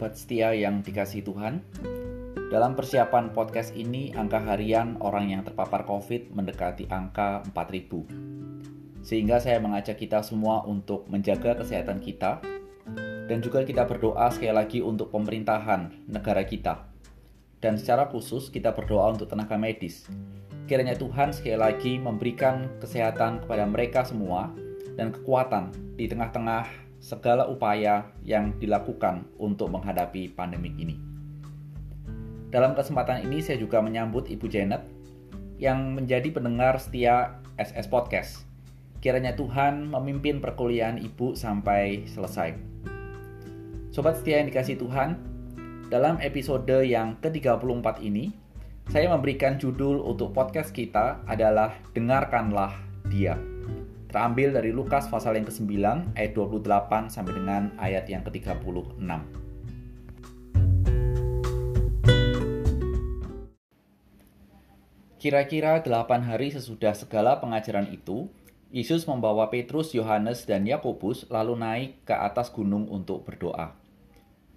sobat setia yang dikasih Tuhan. Dalam persiapan podcast ini, angka harian orang yang terpapar COVID mendekati angka 4000. Sehingga saya mengajak kita semua untuk menjaga kesehatan kita dan juga kita berdoa sekali lagi untuk pemerintahan negara kita. Dan secara khusus kita berdoa untuk tenaga medis. Kiranya Tuhan sekali lagi memberikan kesehatan kepada mereka semua dan kekuatan di tengah-tengah segala upaya yang dilakukan untuk menghadapi pandemi ini. Dalam kesempatan ini saya juga menyambut Ibu Janet yang menjadi pendengar setia SS Podcast. Kiranya Tuhan memimpin perkuliahan Ibu sampai selesai. Sobat setia yang dikasih Tuhan, dalam episode yang ke-34 ini, saya memberikan judul untuk podcast kita adalah Dengarkanlah Dia terambil dari Lukas pasal yang ke-9 ayat 28 sampai dengan ayat yang ke-36. Kira-kira delapan hari sesudah segala pengajaran itu, Yesus membawa Petrus, Yohanes, dan Yakobus lalu naik ke atas gunung untuk berdoa.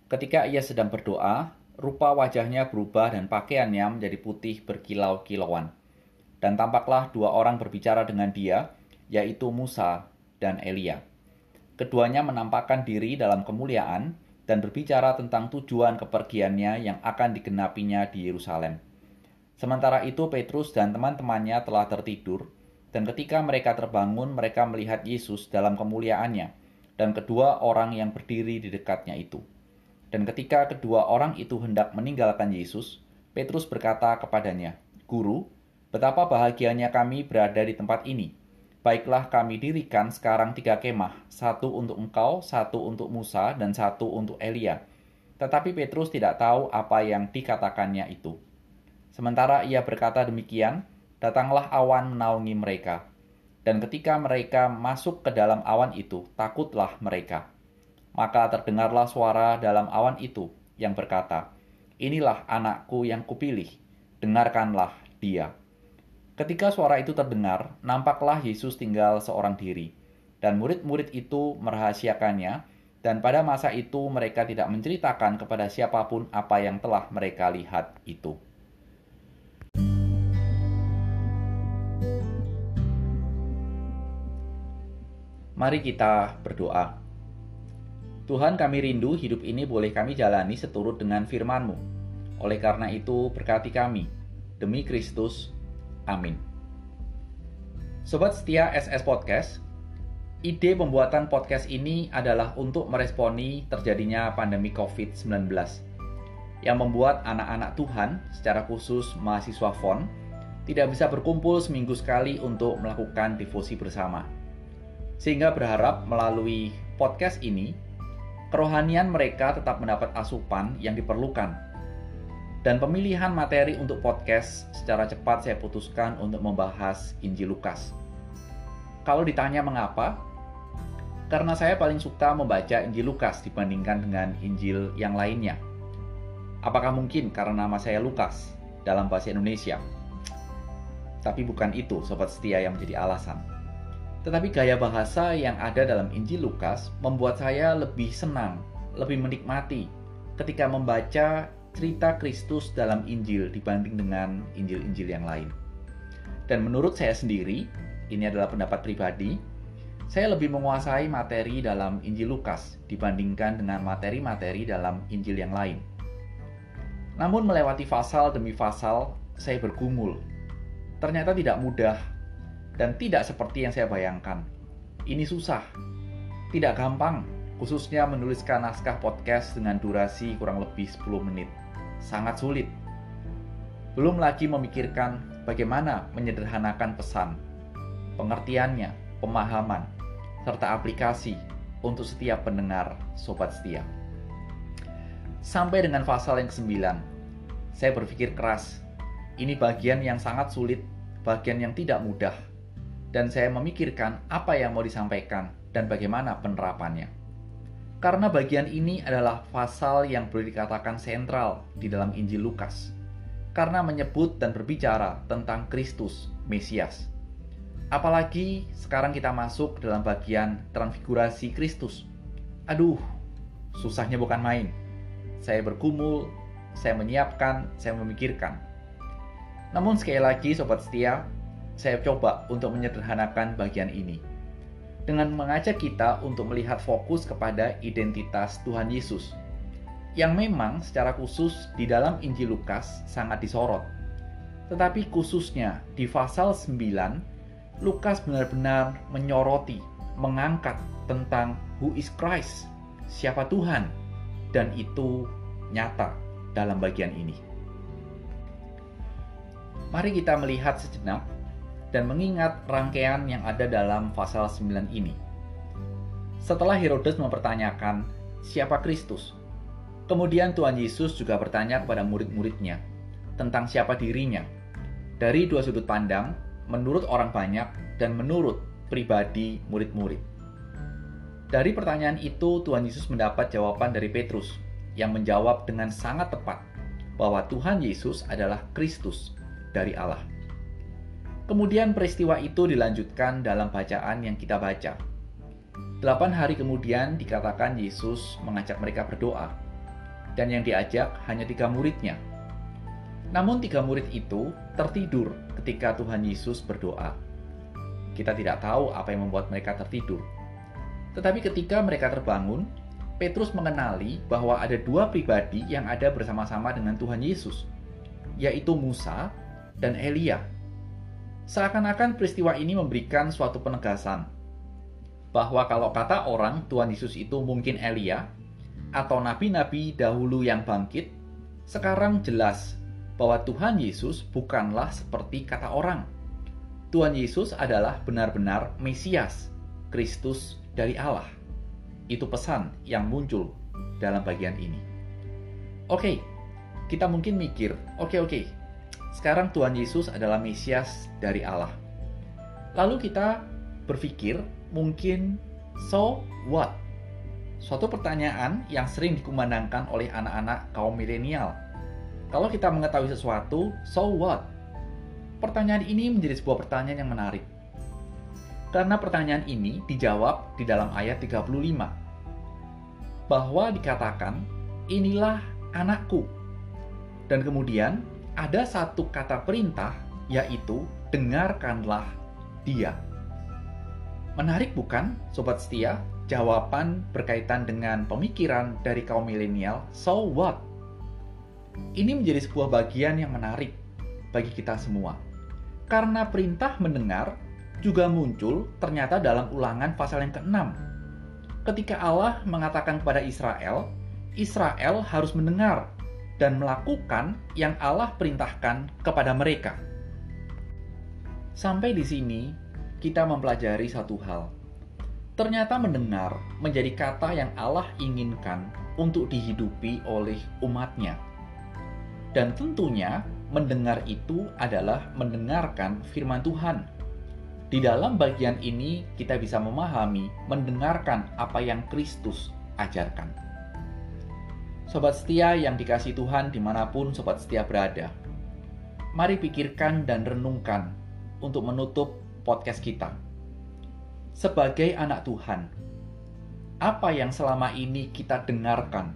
Ketika ia sedang berdoa, rupa wajahnya berubah dan pakaiannya menjadi putih berkilau-kilauan. Dan tampaklah dua orang berbicara dengan dia, yaitu Musa dan Elia. Keduanya menampakkan diri dalam kemuliaan dan berbicara tentang tujuan kepergiannya yang akan digenapinya di Yerusalem. Sementara itu Petrus dan teman-temannya telah tertidur, dan ketika mereka terbangun mereka melihat Yesus dalam kemuliaannya, dan kedua orang yang berdiri di dekatnya itu. Dan ketika kedua orang itu hendak meninggalkan Yesus, Petrus berkata kepadanya, Guru, betapa bahagianya kami berada di tempat ini Baiklah kami dirikan sekarang tiga kemah, satu untuk engkau, satu untuk Musa, dan satu untuk Elia. Tetapi Petrus tidak tahu apa yang dikatakannya itu. Sementara ia berkata demikian, datanglah awan menaungi mereka. Dan ketika mereka masuk ke dalam awan itu, takutlah mereka. Maka terdengarlah suara dalam awan itu yang berkata, Inilah anakku yang kupilih, dengarkanlah dia. Ketika suara itu terdengar, nampaklah Yesus tinggal seorang diri, dan murid-murid itu merahasiakannya, dan pada masa itu mereka tidak menceritakan kepada siapa pun apa yang telah mereka lihat itu. Mari kita berdoa. Tuhan kami rindu hidup ini boleh kami jalani seturut dengan firman-Mu. Oleh karena itu berkati kami. Demi Kristus, Amin. Sobat setia SS Podcast, ide pembuatan podcast ini adalah untuk meresponi terjadinya pandemi COVID-19 yang membuat anak-anak Tuhan, secara khusus mahasiswa FON, tidak bisa berkumpul seminggu sekali untuk melakukan devosi bersama. Sehingga berharap melalui podcast ini, kerohanian mereka tetap mendapat asupan yang diperlukan dan pemilihan materi untuk podcast secara cepat saya putuskan untuk membahas Injil Lukas. Kalau ditanya mengapa, karena saya paling suka membaca Injil Lukas dibandingkan dengan Injil yang lainnya. Apakah mungkin karena nama saya Lukas dalam bahasa Indonesia? Tapi bukan itu sobat setia yang menjadi alasan. Tetapi gaya bahasa yang ada dalam Injil Lukas membuat saya lebih senang, lebih menikmati ketika membaca cerita Kristus dalam Injil dibanding dengan Injil-Injil yang lain. Dan menurut saya sendiri, ini adalah pendapat pribadi, saya lebih menguasai materi dalam Injil Lukas dibandingkan dengan materi-materi dalam Injil yang lain. Namun melewati pasal demi pasal, saya bergumul. Ternyata tidak mudah dan tidak seperti yang saya bayangkan. Ini susah, tidak gampang, khususnya menuliskan naskah podcast dengan durasi kurang lebih 10 menit sangat sulit. Belum lagi memikirkan bagaimana menyederhanakan pesan, pengertiannya, pemahaman, serta aplikasi untuk setiap pendengar sobat setia. Sampai dengan pasal yang ke-9, saya berpikir keras. Ini bagian yang sangat sulit, bagian yang tidak mudah. Dan saya memikirkan apa yang mau disampaikan dan bagaimana penerapannya. Karena bagian ini adalah pasal yang boleh dikatakan sentral di dalam Injil Lukas. Karena menyebut dan berbicara tentang Kristus, Mesias. Apalagi sekarang kita masuk dalam bagian transfigurasi Kristus. Aduh, susahnya bukan main. saya bergumul, saya menyiapkan, saya memikirkan. Namun sekali lagi sobat setia, saya coba untuk menyederhanakan bagian ini dengan mengajak kita untuk melihat fokus kepada identitas Tuhan Yesus yang memang secara khusus di dalam Injil Lukas sangat disorot. Tetapi khususnya di pasal 9, Lukas benar-benar menyoroti, mengangkat tentang who is Christ, siapa Tuhan, dan itu nyata dalam bagian ini. Mari kita melihat sejenak dan mengingat rangkaian yang ada dalam pasal 9 ini. Setelah Herodes mempertanyakan siapa Kristus, kemudian Tuhan Yesus juga bertanya kepada murid-muridnya tentang siapa dirinya. Dari dua sudut pandang, menurut orang banyak dan menurut pribadi murid-murid. Dari pertanyaan itu, Tuhan Yesus mendapat jawaban dari Petrus yang menjawab dengan sangat tepat bahwa Tuhan Yesus adalah Kristus dari Allah. Kemudian peristiwa itu dilanjutkan dalam bacaan yang kita baca. Delapan hari kemudian dikatakan Yesus mengajak mereka berdoa, dan yang diajak hanya tiga muridnya. Namun tiga murid itu tertidur ketika Tuhan Yesus berdoa. Kita tidak tahu apa yang membuat mereka tertidur. Tetapi ketika mereka terbangun, Petrus mengenali bahwa ada dua pribadi yang ada bersama-sama dengan Tuhan Yesus, yaitu Musa dan Elia. Seakan-akan peristiwa ini memberikan suatu penegasan bahwa kalau kata orang Tuhan Yesus itu mungkin Elia atau nabi-nabi dahulu yang bangkit, sekarang jelas bahwa Tuhan Yesus bukanlah seperti kata orang. Tuhan Yesus adalah benar-benar Mesias, Kristus dari Allah. Itu pesan yang muncul dalam bagian ini. Oke, kita mungkin mikir, oke oke, sekarang Tuhan Yesus adalah Mesias dari Allah. Lalu kita berpikir, mungkin so what? Suatu pertanyaan yang sering dikumandangkan oleh anak-anak kaum milenial. Kalau kita mengetahui sesuatu, so what? Pertanyaan ini menjadi sebuah pertanyaan yang menarik. Karena pertanyaan ini dijawab di dalam ayat 35. Bahwa dikatakan, inilah anakku. Dan kemudian ada satu kata perintah, yaitu dengarkanlah dia. Menarik bukan, sobat setia? Jawaban berkaitan dengan pemikiran dari kaum milenial, so what? Ini menjadi sebuah bagian yang menarik bagi kita semua. Karena perintah mendengar juga muncul ternyata dalam ulangan pasal yang ke-6. Ketika Allah mengatakan kepada Israel, Israel harus mendengar dan melakukan yang Allah perintahkan kepada mereka. Sampai di sini, kita mempelajari satu hal. Ternyata mendengar menjadi kata yang Allah inginkan untuk dihidupi oleh umatnya. Dan tentunya mendengar itu adalah mendengarkan firman Tuhan di dalam bagian ini, kita bisa memahami, mendengarkan apa yang Kristus ajarkan. Sobat setia yang dikasih Tuhan di mana pun sobat setia berada, mari pikirkan dan renungkan untuk menutup podcast kita. Sebagai anak Tuhan, apa yang selama ini kita dengarkan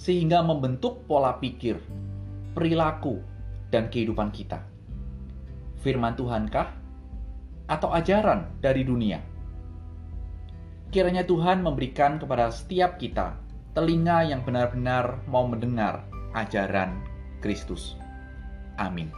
sehingga membentuk pola pikir, perilaku, dan kehidupan kita? Firman Tuhankah? atau ajaran dari dunia. Kiranya Tuhan memberikan kepada setiap kita telinga yang benar-benar mau mendengar ajaran Kristus. Amin.